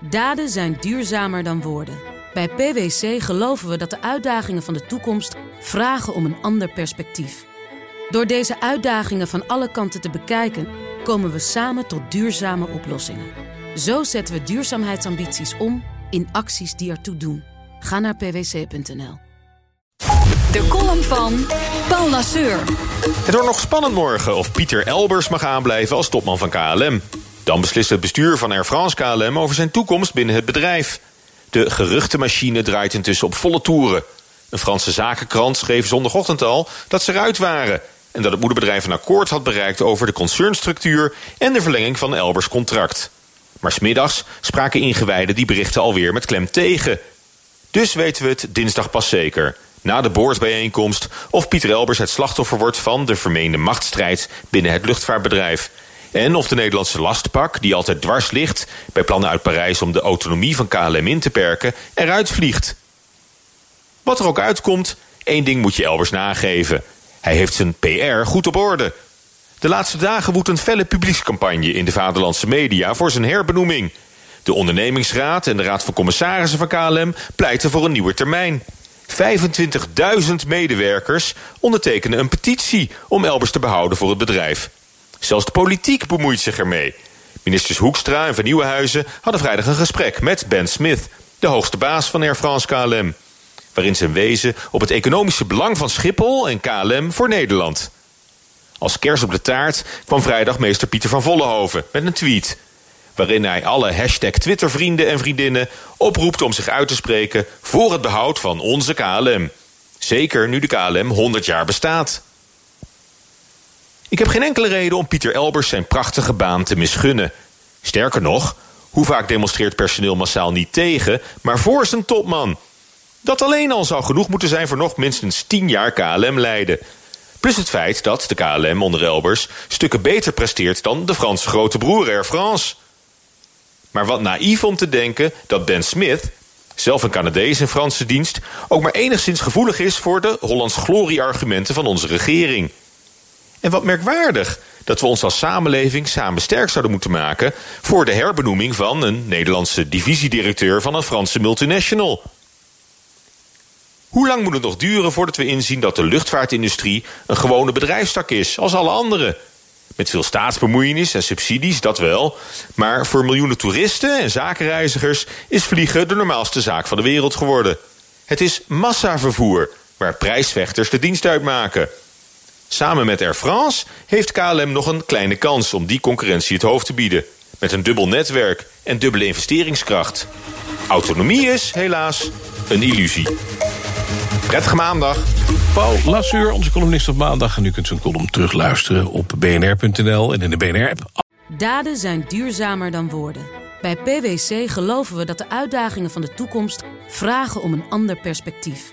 Daden zijn duurzamer dan woorden. Bij PwC geloven we dat de uitdagingen van de toekomst vragen om een ander perspectief. Door deze uitdagingen van alle kanten te bekijken, komen we samen tot duurzame oplossingen. Zo zetten we duurzaamheidsambities om in acties die ertoe doen. Ga naar pwc.nl. De column van Paul Lasseur. Het wordt nog spannend morgen of Pieter Elbers mag aanblijven als topman van KLM. Dan beslist het bestuur van Air France KLM over zijn toekomst binnen het bedrijf. De geruchtenmachine draait intussen op volle toeren. Een Franse zakenkrant schreef zondagochtend al dat ze eruit waren... en dat het moederbedrijf een akkoord had bereikt over de concernstructuur... en de verlenging van Elbers contract. Maar smiddags spraken ingewijden die berichten alweer met klem tegen. Dus weten we het dinsdag pas zeker, na de boordsbijeenkomst... of Pieter Elbers het slachtoffer wordt van de vermeende machtsstrijd... binnen het luchtvaartbedrijf... En of de Nederlandse lastpak, die altijd dwars ligt... bij plannen uit Parijs om de autonomie van KLM in te perken... eruit vliegt. Wat er ook uitkomt, één ding moet je Elbers nageven. Hij heeft zijn PR goed op orde. De laatste dagen woedt een felle publiekscampagne... in de vaderlandse media voor zijn herbenoeming. De ondernemingsraad en de raad van commissarissen van KLM... pleiten voor een nieuwe termijn. 25.000 medewerkers ondertekenen een petitie... om Elbers te behouden voor het bedrijf. Zelfs de politiek bemoeit zich ermee. Ministers Hoekstra en Van Nieuwenhuizen hadden vrijdag een gesprek met Ben Smith, de hoogste baas van Air France KLM. Waarin ze wezen op het economische belang van Schiphol en KLM voor Nederland. Als kers op de taart kwam vrijdag meester Pieter van Vollenhoven met een tweet. Waarin hij alle hashtag Twitter-vrienden en vriendinnen oproept om zich uit te spreken voor het behoud van onze KLM. Zeker nu de KLM 100 jaar bestaat. Ik heb geen enkele reden om Pieter Elbers zijn prachtige baan te misgunnen. Sterker nog, hoe vaak demonstreert personeel massaal niet tegen, maar voor zijn topman? Dat alleen al zou genoeg moeten zijn voor nog minstens 10 jaar KLM leiden. Plus het feit dat de KLM onder Elbers stukken beter presteert dan de Franse grote broer Air France. Maar wat naïef om te denken dat Ben Smith, zelf een Canadees in Franse dienst, ook maar enigszins gevoelig is voor de Hollands glorie-argumenten van onze regering. En wat merkwaardig dat we ons als samenleving samen sterk zouden moeten maken... voor de herbenoeming van een Nederlandse divisiedirecteur van een Franse multinational. Hoe lang moet het nog duren voordat we inzien dat de luchtvaartindustrie... een gewone bedrijfstak is, als alle andere? Met veel staatsbemoeienis en subsidies, dat wel. Maar voor miljoenen toeristen en zakenreizigers... is vliegen de normaalste zaak van de wereld geworden. Het is massavervoer, waar prijsvechters de dienst uitmaken... Samen met Air France heeft KLM nog een kleine kans om die concurrentie het hoofd te bieden. Met een dubbel netwerk en dubbele investeringskracht. Autonomie is, helaas, een illusie. Prettige maandag. Paul Lassuur, onze columnist op maandag. En u kunt zijn column terugluisteren op bnr.nl en in de BNR-app. Daden zijn duurzamer dan woorden. Bij PwC geloven we dat de uitdagingen van de toekomst vragen om een ander perspectief.